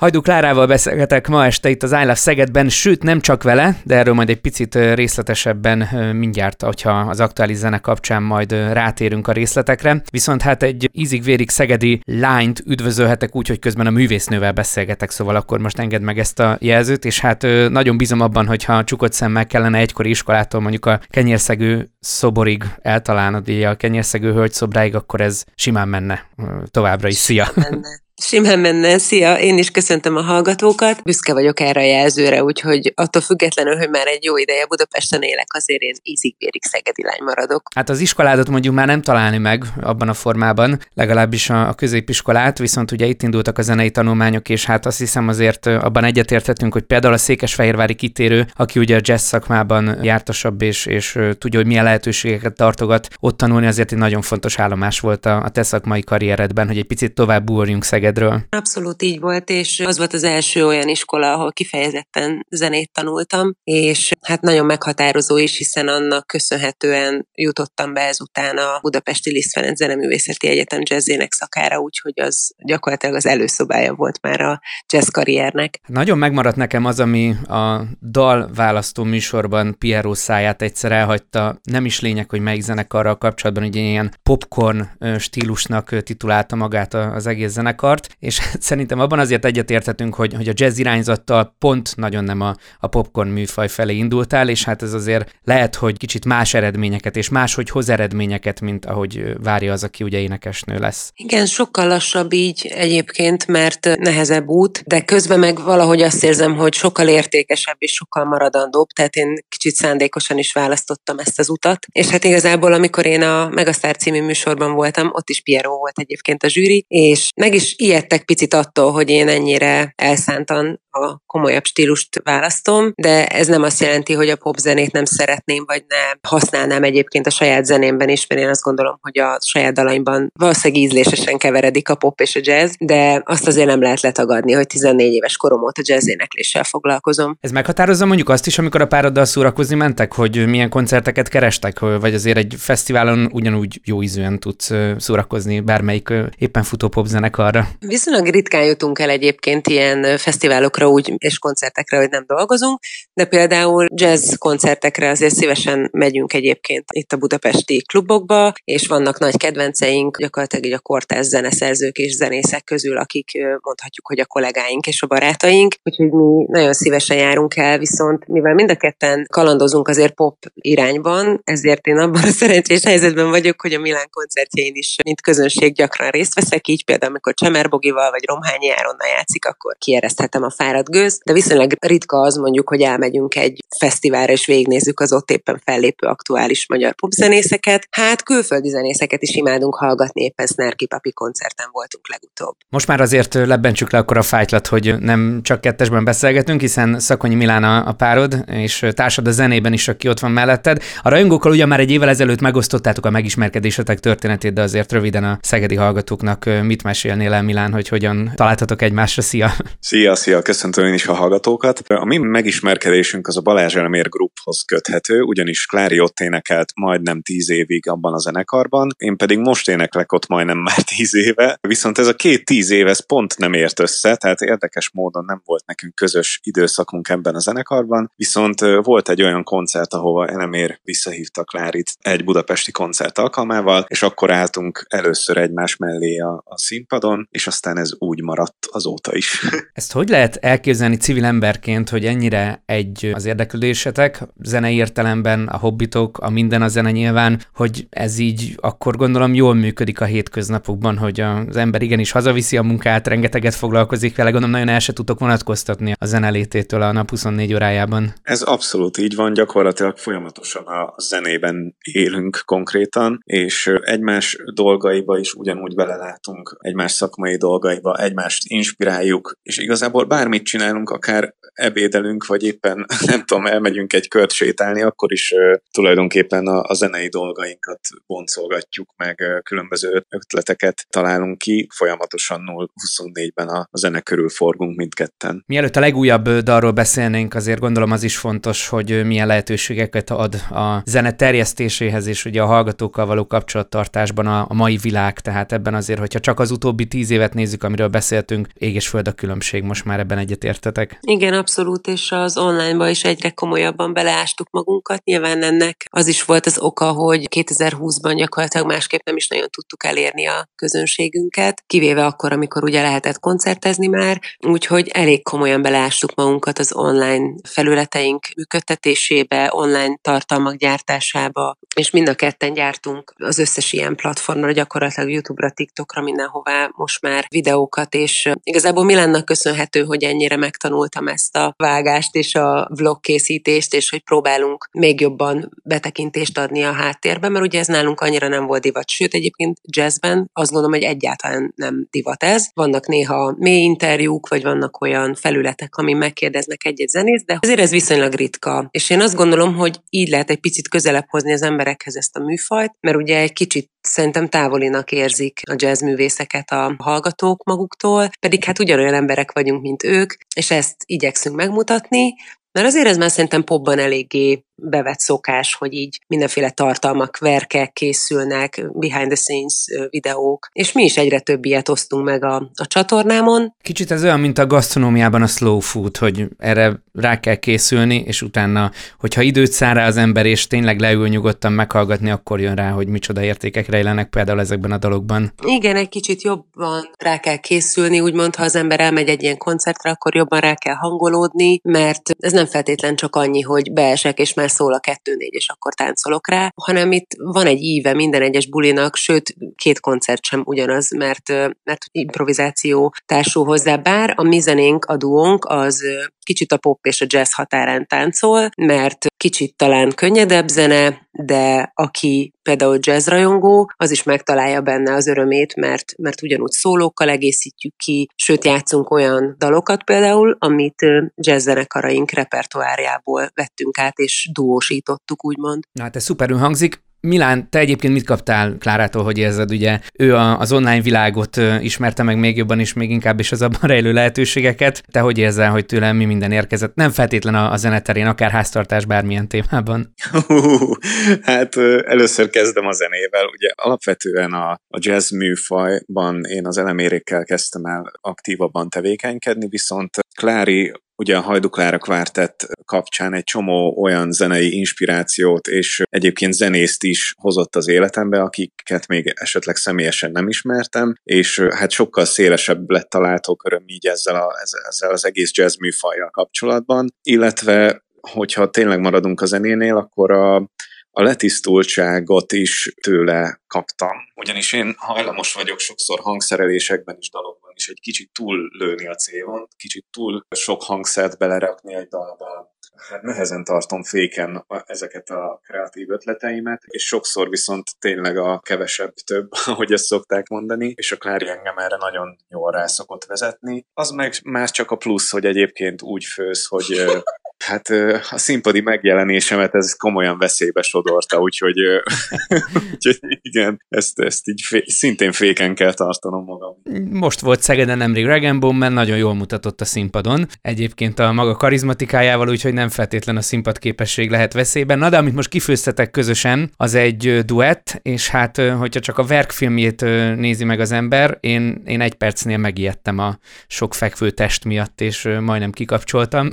Hajdú Klárával beszélgetek ma este itt az I Szegedben, sőt nem csak vele, de erről majd egy picit részletesebben mindjárt, hogyha az aktuális zene kapcsán majd rátérünk a részletekre. Viszont hát egy ízig-vérig szegedi lányt üdvözölhetek úgy, hogy közben a művésznővel beszélgetek, szóval akkor most engedd meg ezt a jelzőt, és hát nagyon bízom abban, hogyha csukott szemmel kellene egykori iskolától mondjuk a kenyérszegő szoborig eltalálni a kenyérszegő hölgy szobráig, akkor ez simán menne továbbra is. Szia! Menne. Simán menne, szia! Én is köszöntöm a hallgatókat. Büszke vagyok erre a jelzőre, úgyhogy attól függetlenül, hogy már egy jó ideje Budapesten élek, azért én ízig-vérig szegedi lány maradok. Hát az iskoládat mondjuk már nem találni meg abban a formában, legalábbis a, középiskolát, viszont ugye itt indultak a zenei tanulmányok, és hát azt hiszem azért abban egyetérthetünk, hogy például a Székesfehérvári kitérő, aki ugye a jazz szakmában jártasabb és, és tudja, hogy milyen lehetőségeket tartogat ott tanulni, azért egy nagyon fontos állomás volt a, a te szakmai karrieredben, hogy egy picit tovább búrjunk Szeged Szegedről. Abszolút így volt, és az volt az első olyan iskola, ahol kifejezetten zenét tanultam, és hát nagyon meghatározó is, hiszen annak köszönhetően jutottam be ezután a Budapesti Liszt Ferenc Zeneművészeti Egyetem jazzének szakára, úgyhogy az gyakorlatilag az előszobája volt már a jazz karriernek. Nagyon megmaradt nekem az, ami a dal választó műsorban Piero száját egyszer elhagyta. Nem is lényeg, hogy melyik zenekarral kapcsolatban, hogy ilyen popcorn stílusnak titulálta magát az egész zenekar, tart, és szerintem abban azért egyetérthetünk, hogy, hogy a jazz irányzattal pont nagyon nem a, a popcorn műfaj felé indultál, és hát ez azért lehet, hogy kicsit más eredményeket, és máshogy hoz eredményeket, mint ahogy várja az, aki ugye énekesnő lesz. Igen, sokkal lassabb így egyébként, mert nehezebb út, de közben meg valahogy azt érzem, hogy sokkal értékesebb és sokkal maradandóbb, tehát én kicsit szándékosan is választottam ezt az utat. És hát igazából, amikor én a Megasztár című műsorban voltam, ott is Piero volt egyébként a zsűri, és meg is ijedtek picit attól, hogy én ennyire elszántan a komolyabb stílust választom, de ez nem azt jelenti, hogy a popzenét nem szeretném, vagy nem használnám egyébként a saját zenémben is, mert én azt gondolom, hogy a saját dalaimban valószínűleg ízlésesen keveredik a pop és a jazz, de azt azért nem lehet letagadni, hogy 14 éves korom óta jazz énekléssel foglalkozom. Ez meghatározza mondjuk azt is, amikor a pároddal szórakozni mentek, hogy milyen koncerteket kerestek, vagy azért egy fesztiválon ugyanúgy jó ízűen tudsz szórakozni bármelyik éppen futó popzenekarra? Viszonylag ritkán jutunk el egyébként ilyen fesztiválokra úgy, és koncertekre, hogy nem dolgozunk, de például jazz koncertekre azért szívesen megyünk egyébként itt a budapesti klubokba, és vannak nagy kedvenceink, gyakorlatilag így a kortárs zeneszerzők és zenészek közül, akik mondhatjuk, hogy a kollégáink és a barátaink, úgyhogy mi nagyon szívesen járunk el, viszont mivel mind a ketten kalandozunk azért pop irányban, ezért én abban a szerencsés helyzetben vagyok, hogy a Milán koncertjein is, mint közönség gyakran részt veszek, így például amikor Csemerbogival vagy Romhányi Áronnal játszik, akkor kiereszthetem a fáradt gőz, de viszonylag ritka az mondjuk, hogy elmegyünk egy fesztiválra és végignézzük az ott éppen fellépő aktuális magyar popzenészeket. Hát külföldi zenészeket is imádunk hallgatni, éppen Snarky Papi koncerten voltunk legutóbb. Most már azért lebbentsük le akkor a fájtlat, hogy nem csak kettesben beszélgetünk, hiszen Szakonyi Milán a párod, és társad a zenében is, aki ott van melletted. A rajongókkal ugye már egy évvel ezelőtt megosztottátok a megismerkedésetek történetét, de azért röviden a szegedi hallgatóknak mit mesélnél el, Milán, hogy hogyan találtatok egymásra? Szia! Szia, szia! Köszöntöm én is a hallgatókat. A mi megismerkedésünk az a Balázs Elmér Grouphoz köthető, ugyanis Klári ott énekelt majdnem tíz évig abban a zenekarban, én pedig most éneklek ott majdnem már tíz éve, viszont ez a két tíz év ez pont nem ért össze, tehát érdekes módon nem volt nekünk közös időszakunk ebben a zenekarban, viszont volt egy olyan koncert, ahova Elmér visszahívta Klárit egy budapesti koncert alkalmával, és akkor álltunk először egymás mellé a, a színpadon, és aztán ez úgy maradt azóta is. Ezt hogy lehet elképzelni civil emberként, hogy ennyire egy az érdeklődésetek, zenei értelemben, a hobbitok, a minden a zene nyilván, hogy ez így akkor gondolom jól működik a hétköznapokban, hogy az ember igenis hazaviszi a munkát, rengeteget foglalkozik vele, gondolom nagyon el se tudtok vonatkoztatni a zenelététől a nap 24 órájában. Ez abszolút így van, gyakorlatilag folyamatosan a zenében élünk konkrétan, és egymás dolgaiba is ugyanúgy belelátunk, egymás szakmai dolgaiba, egymást inspiráljuk, és igazából bármit csinálunk, akár ebédelünk, vagy éppen nem tudom, elmegyünk egy kört sétálni, akkor is tulajdonképpen a, a zenei dolgainkat boncolgatjuk, meg különböző ötleteket találunk ki. Folyamatosan 0-24-ben a, a zene körül forgunk mindketten. Mielőtt a legújabb dalról beszélnénk, azért gondolom az is fontos, hogy milyen lehetőségeket ad a zene terjesztéséhez és ugye a hallgatókkal való kapcsolattartásban a, a mai világ, tehát ebben azért, hogyha csak az utóbbi tíz évet nézzük, amiről beszéltünk, ég és föld a különbség, most már ebben egyetértetek. Igen, abszolút, és az online-ba is egyre komolyabban beleástuk magunkat. Nyilván ennek az is volt az oka, hogy 2020-ban gyakorlatilag másképp nem is nagyon tudtuk elérni a közönségünket, kivéve akkor, amikor ugye lehetett koncertezni már, úgyhogy elég komolyan beleástuk magunkat az online felületeink működtetésébe, online tartalmak gyártásába, és mind a ketten gyártunk az összes ilyen platformra, gyakorlatilag YouTube-ra, TikTokra, mindenhová most már videókat, és igazából Milánnak köszönhető, hogy ennyire megtanultam ezt a vágást és a vlog készítést, és hogy próbálunk még jobban betekintést adni a háttérbe, mert ugye ez nálunk annyira nem volt divat. Sőt, egyébként jazzben azt gondolom, hogy egyáltalán nem divat ez. Vannak néha mély interjúk, vagy vannak olyan felületek, ami megkérdeznek egy-egy zenész, de azért ez viszonylag ritka. És én azt gondolom, hogy így lehet egy picit közelebb hozni az emberekhez ezt a műfajt, mert ugye egy kicsit szerintem távolinak érzik a jazzművészeket a hallgatók maguktól, pedig hát ugyanolyan emberek vagyunk, mint ők, és ezt igyekszünk megmutatni, mert azért ez már szerintem popban eléggé bevett szokás, hogy így mindenféle tartalmak, verkek készülnek, behind the scenes videók, és mi is egyre több ilyet osztunk meg a, a csatornámon. Kicsit ez olyan, mint a gasztronómiában a slow food, hogy erre rá kell készülni, és utána, hogyha időt száll rá az ember, és tényleg leül nyugodtan meghallgatni, akkor jön rá, hogy micsoda értékek rejlenek például ezekben a dalokban. Igen, egy kicsit jobban rá kell készülni, úgymond, ha az ember elmegy egy ilyen koncertre, akkor jobban rá kell hangolódni, mert ez nem feltétlen csak annyi, hogy beesek, és már már szól a kettő-négy, és akkor táncolok rá, hanem itt van egy íve minden egyes bulinak, sőt, két koncert sem ugyanaz, mert, mert improvizáció társul hozzá, bár a mi zenénk, a duónk az kicsit a pop és a jazz határán táncol, mert kicsit talán könnyedebb zene, de aki például jazz rajongó, az is megtalálja benne az örömét, mert, mert ugyanúgy szólókkal egészítjük ki, sőt játszunk olyan dalokat például, amit jazz zenekaraink repertoárjából vettünk át, és duósítottuk, úgymond. Na hát ez szuperül hangzik. Milán, te egyébként mit kaptál Klárától, hogy érzed, ugye ő az online világot ismerte meg még jobban, és még inkább is az abban rejlő lehetőségeket. Te hogy érzel, hogy tőlem mi minden érkezett? Nem feltétlen a, a zeneterén, akár háztartás bármilyen témában. hát először kezdem a zenével. Ugye alapvetően a, a jazz műfajban én az elemérékkel kezdtem el aktívabban tevékenykedni, viszont Klári ugye a Hajduklára kvártett kapcsán egy csomó olyan zenei inspirációt és egyébként zenészt is hozott az életembe, akiket még esetleg személyesen nem ismertem, és hát sokkal szélesebb lett a látóköröm így ezzel, a, ezzel az egész jazz műfajjal kapcsolatban, illetve hogyha tényleg maradunk a zenénél, akkor a, a letisztultságot is tőle kaptam. Ugyanis én hajlamos vagyok sokszor hangszerelésekben is, dalokban is egy kicsit túl lőni a célon, kicsit túl sok hangszert belerakni egy dalba. Hát nehezen tartom féken ezeket a kreatív ötleteimet, és sokszor viszont tényleg a kevesebb több, ahogy ezt szokták mondani, és a Klári engem erre nagyon jól rá szokott vezetni. Az meg más csak a plusz, hogy egyébként úgy főz, hogy Hát a színpadi megjelenésemet ez komolyan veszélybe sodorta, úgyhogy, úgyhogy igen, ezt, ezt így fé, szintén féken kell tartanom magam. Most volt Szegeden nemrég Regenbone, mert nagyon jól mutatott a színpadon. Egyébként a maga karizmatikájával, úgyhogy nem feltétlen a színpad képesség lehet veszélyben. Na de amit most kifőztetek közösen, az egy duett, és hát hogyha csak a verkfilmjét nézi meg az ember, én, én egy percnél megijedtem a sok fekvő test miatt, és majdnem kikapcsoltam.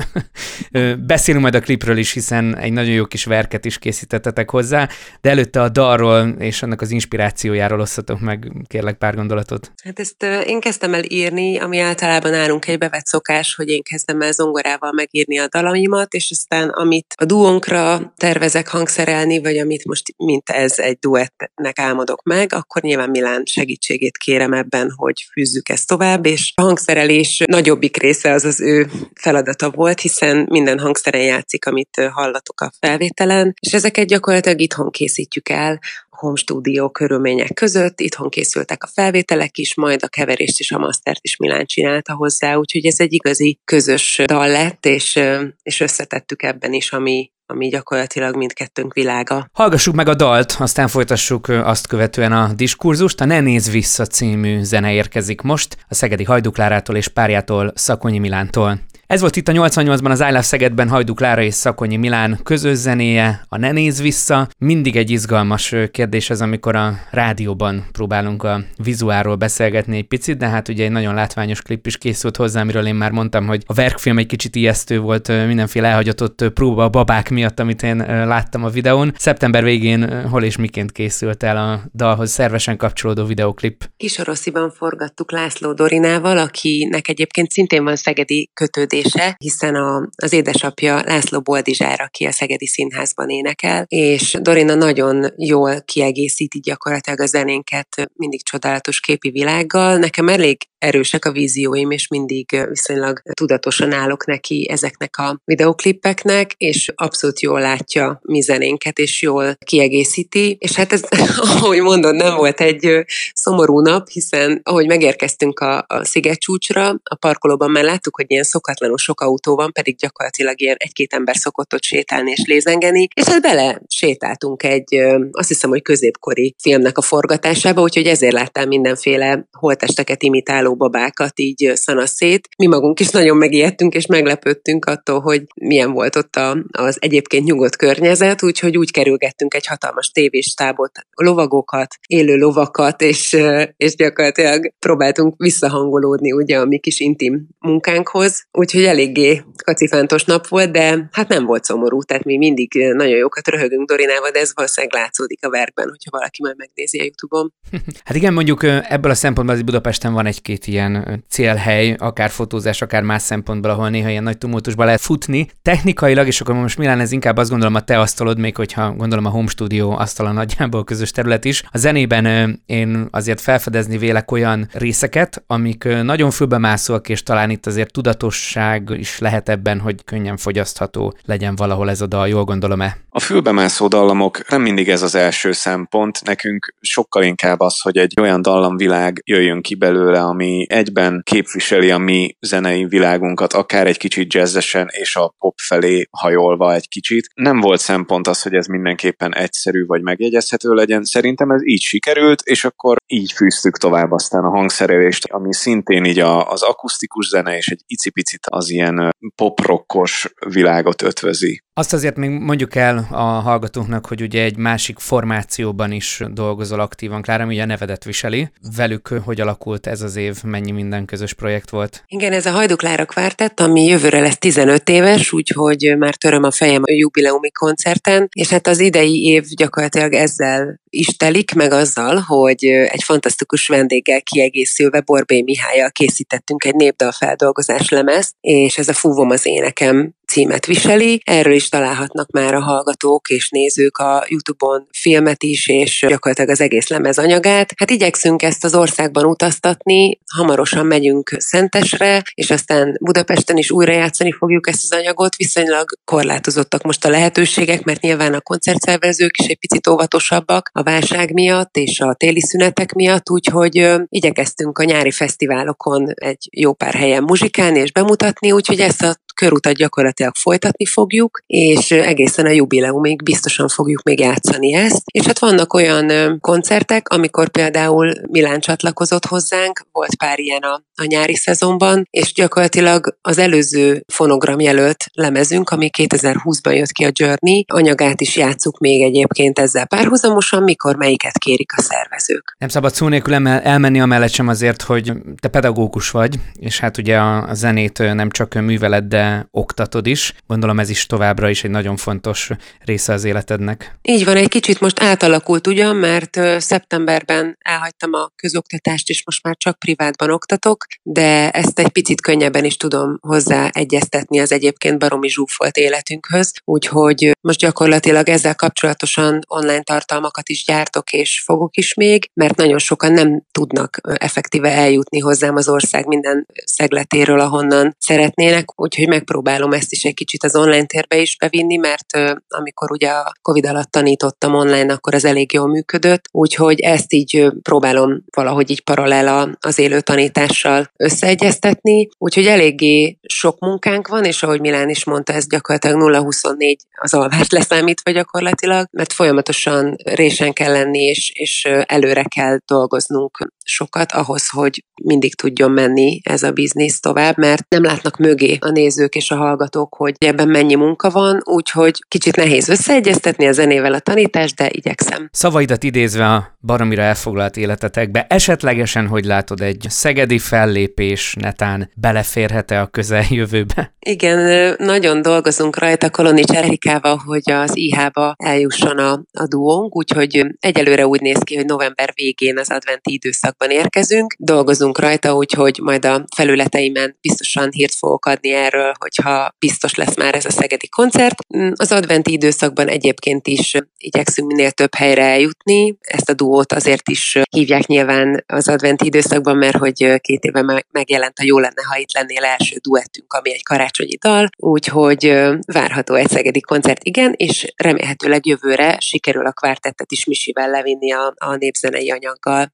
Beszélünk majd a klipről is, hiszen egy nagyon jó kis verket is készítettetek hozzá, de előtte a dalról és annak az inspirációjáról osszatok meg kérlek pár gondolatot. Hát ezt én kezdtem el írni, ami általában nálunk egy bevett szokás, hogy én kezdtem el zongorával megírni a dalaimat, és aztán amit a duónkra tervezek hangszerelni, vagy amit most mint ez egy duettnek álmodok meg, akkor nyilván Milán segítségét kérem ebben, hogy fűzzük ezt tovább, és a hangszerelés nagyobbik része az az ő feladata volt, hiszen minden hangszeren játszik, amit hallatok a felvételen, és ezeket gyakorlatilag itthon készítjük el, home studio körülmények között, itthon készültek a felvételek is, majd a keverést és a mastert is Milán csinálta hozzá, úgyhogy ez egy igazi közös dal lett, és, és összetettük ebben is, ami, ami gyakorlatilag mindkettőnk világa. Hallgassuk meg a dalt, aztán folytassuk azt követően a diskurzust. A Ne nézz vissza című zene érkezik most, a Szegedi Hajduklárától és párjától Szakonyi Milántól. Ez volt itt a 88-ban az I Love Szegedben Hajduk Lára és Szakonyi Milán közös zenéje, a Ne néz vissza. Mindig egy izgalmas kérdés ez, amikor a rádióban próbálunk a vizuáról beszélgetni egy picit, de hát ugye egy nagyon látványos klip is készült hozzá, amiről én már mondtam, hogy a verkfilm egy kicsit ijesztő volt, mindenféle elhagyatott próba a babák miatt, amit én láttam a videón. Szeptember végén hol és miként készült el a dalhoz szervesen kapcsolódó videoklip? Kisorosziban forgattuk László Dorinával, akinek egyébként szintén van szegedi kötődés szereplése, hiszen a, az édesapja László Boldizsár, aki a Szegedi Színházban énekel, és Dorina nagyon jól kiegészíti gyakorlatilag a zenénket mindig csodálatos képi világgal. Nekem elég erősek a vízióim, és mindig viszonylag tudatosan állok neki ezeknek a videoklippeknek, és abszolút jól látja mi zenénket, és jól kiegészíti. És hát ez, ahogy mondod, nem volt egy szomorú nap, hiszen ahogy megérkeztünk a, a sziget csúcsra, a parkolóban már láttuk, hogy ilyen szokatlanul sok autó van, pedig gyakorlatilag ilyen egy-két ember szokott ott sétálni és lézengeni, és hát bele sétáltunk egy, azt hiszem, hogy középkori filmnek a forgatásába, úgyhogy ezért láttam mindenféle holtesteket imitáló babákat így szanaszét. Mi magunk is nagyon megijedtünk és meglepődtünk attól, hogy milyen volt ott a, az egyébként nyugodt környezet, úgyhogy úgy kerülgettünk egy hatalmas tévéstábot, lovagokat, élő lovakat, és, és gyakorlatilag próbáltunk visszahangolódni ugye a mi kis intim munkánkhoz, úgyhogy eléggé kacifántos nap volt, de hát nem volt szomorú, tehát mi mindig nagyon jókat röhögünk Dorinával, de ez valószínűleg látszódik a verkben, hogyha valaki majd megnézi a Youtube-on. Hát igen, mondjuk ebből a szempontból az Budapesten van egy-két két ilyen célhely, akár fotózás, akár más szempontból, ahol néha ilyen nagy tumultusba lehet futni. Technikailag, és akkor most Milán, ez inkább azt gondolom a te asztalod, még hogyha gondolom a home studio asztala nagyjából közös terület is. A zenében én azért felfedezni vélek olyan részeket, amik nagyon fülbemászóak, és talán itt azért tudatosság is lehet ebben, hogy könnyen fogyasztható legyen valahol ez a dal, jól gondolom-e? A fülbemászó dallamok nem mindig ez az első szempont, nekünk sokkal inkább az, hogy egy olyan dallamvilág jöjjön ki belőle, ami egyben képviseli a mi zenei világunkat, akár egy kicsit jazzesen és a pop felé hajolva egy kicsit. Nem volt szempont az, hogy ez mindenképpen egyszerű vagy megjegyezhető legyen. Szerintem ez így sikerült, és akkor így fűztük tovább aztán a hangszerelést, ami szintén így a, az akusztikus zene és egy icipicit az ilyen pop-rockos világot ötvözi. Azt azért még mondjuk el a hallgatóknak, hogy ugye egy másik formációban is dolgozol aktívan, Klára, ami a nevedet viseli. Velük hogy alakult ez az év, mennyi minden közös projekt volt? Igen, ez a Hajduklára kvártett, ami jövőre lesz 15 éves, úgyhogy már töröm a fejem a jubileumi koncerten, és hát az idei év gyakorlatilag ezzel is telik, meg azzal, hogy egy fantasztikus vendéggel kiegészülve Borbé Mihályjal készítettünk egy népdal feldolgozás lemez, és ez a Fúvom az énekem címet viseli. Erről is találhatnak már a hallgatók és nézők a YouTube-on filmet is, és gyakorlatilag az egész lemez anyagát. Hát igyekszünk ezt az országban utaztatni, hamarosan megyünk Szentesre, és aztán Budapesten is újra játszani fogjuk ezt az anyagot. Viszonylag korlátozottak most a lehetőségek, mert nyilván a koncertszervezők is egy picit óvatosabbak a válság miatt és a téli szünetek miatt, úgyhogy igyekeztünk a nyári fesztiválokon egy jó pár helyen muzsikálni és bemutatni, úgyhogy ezt a körutat gyakorlatilag folytatni fogjuk, és egészen a jubileumig biztosan fogjuk még játszani ezt. És hát vannak olyan koncertek, amikor például Milán csatlakozott hozzánk, volt pár ilyen a, a nyári szezonban, és gyakorlatilag az előző fonogram jelölt lemezünk, ami 2020-ban jött ki a Journey, anyagát is játszuk még egyébként ezzel párhuzamosan, mikor melyiket kérik a szervezők. Nem szabad szó nélkül elmenni amellett sem azért, hogy te pedagógus vagy, és hát ugye a, zenét nem csak műveled, de oktatod is. Gondolom ez is továbbra is egy nagyon fontos része az életednek. Így van, egy kicsit most átalakult ugyan, mert szeptemberben elhagytam a közoktatást, és most már csak privátban oktatok, de ezt egy picit könnyebben is tudom hozzá egyeztetni az egyébként baromi zsúfolt életünkhöz, úgyhogy most gyakorlatilag ezzel kapcsolatosan online tartalmakat is gyártok és fogok is még, mert nagyon sokan nem tudnak effektíve eljutni hozzám az ország minden szegletéről, ahonnan szeretnének, úgyhogy megpróbálom ezt is egy kicsit az online térbe is bevinni, mert amikor ugye a Covid alatt tanítottam online, akkor az elég jól működött, úgyhogy ezt így próbálom valahogy így paralel az élő tanítással összeegyeztetni, úgyhogy eléggé sok munkánk van, és ahogy Milán is mondta, ez gyakorlatilag 0-24 az alvást leszámítva gyakorlatilag, mert folyamatosan résen kell lenni, és, és előre kell dolgoznunk sokat ahhoz, hogy mindig tudjon menni ez a biznisz tovább, mert nem látnak mögé a nézők és a hallgatók, hogy ebben mennyi munka van, úgyhogy kicsit nehéz összeegyeztetni a zenével a tanítást, de igyekszem. Szavaidat idézve a baromira elfoglalt életetekbe, esetlegesen, hogy látod, egy szegedi fellépés netán beleférhet-e a közeljövőbe? Igen, nagyon dolgozunk rajta Kolonics Erikával, hogy az IH-ba eljusson a, a duónk, úgyhogy egyelőre úgy néz ki, hogy november végén az adventi időszakban érkezünk. Dolgozunk rajta, úgyhogy majd a felületeimen biztosan hírt fogok adni erről, hogyha biztos lesz már ez a szegedi koncert. Az adventi időszakban egyébként is igyekszünk minél több helyre eljutni. Ezt a duót azért is hívják nyilván az adventi időszakban, mert hogy két éve megjelent a Jó lenne, ha itt lennél első duettünk, ami egy karácsonyi dal, úgyhogy várható egy szegedi koncert, igen, és remélhetőleg jövőre sikerül a kvártettet is Misivel levinni a, a népzenei anyaggal.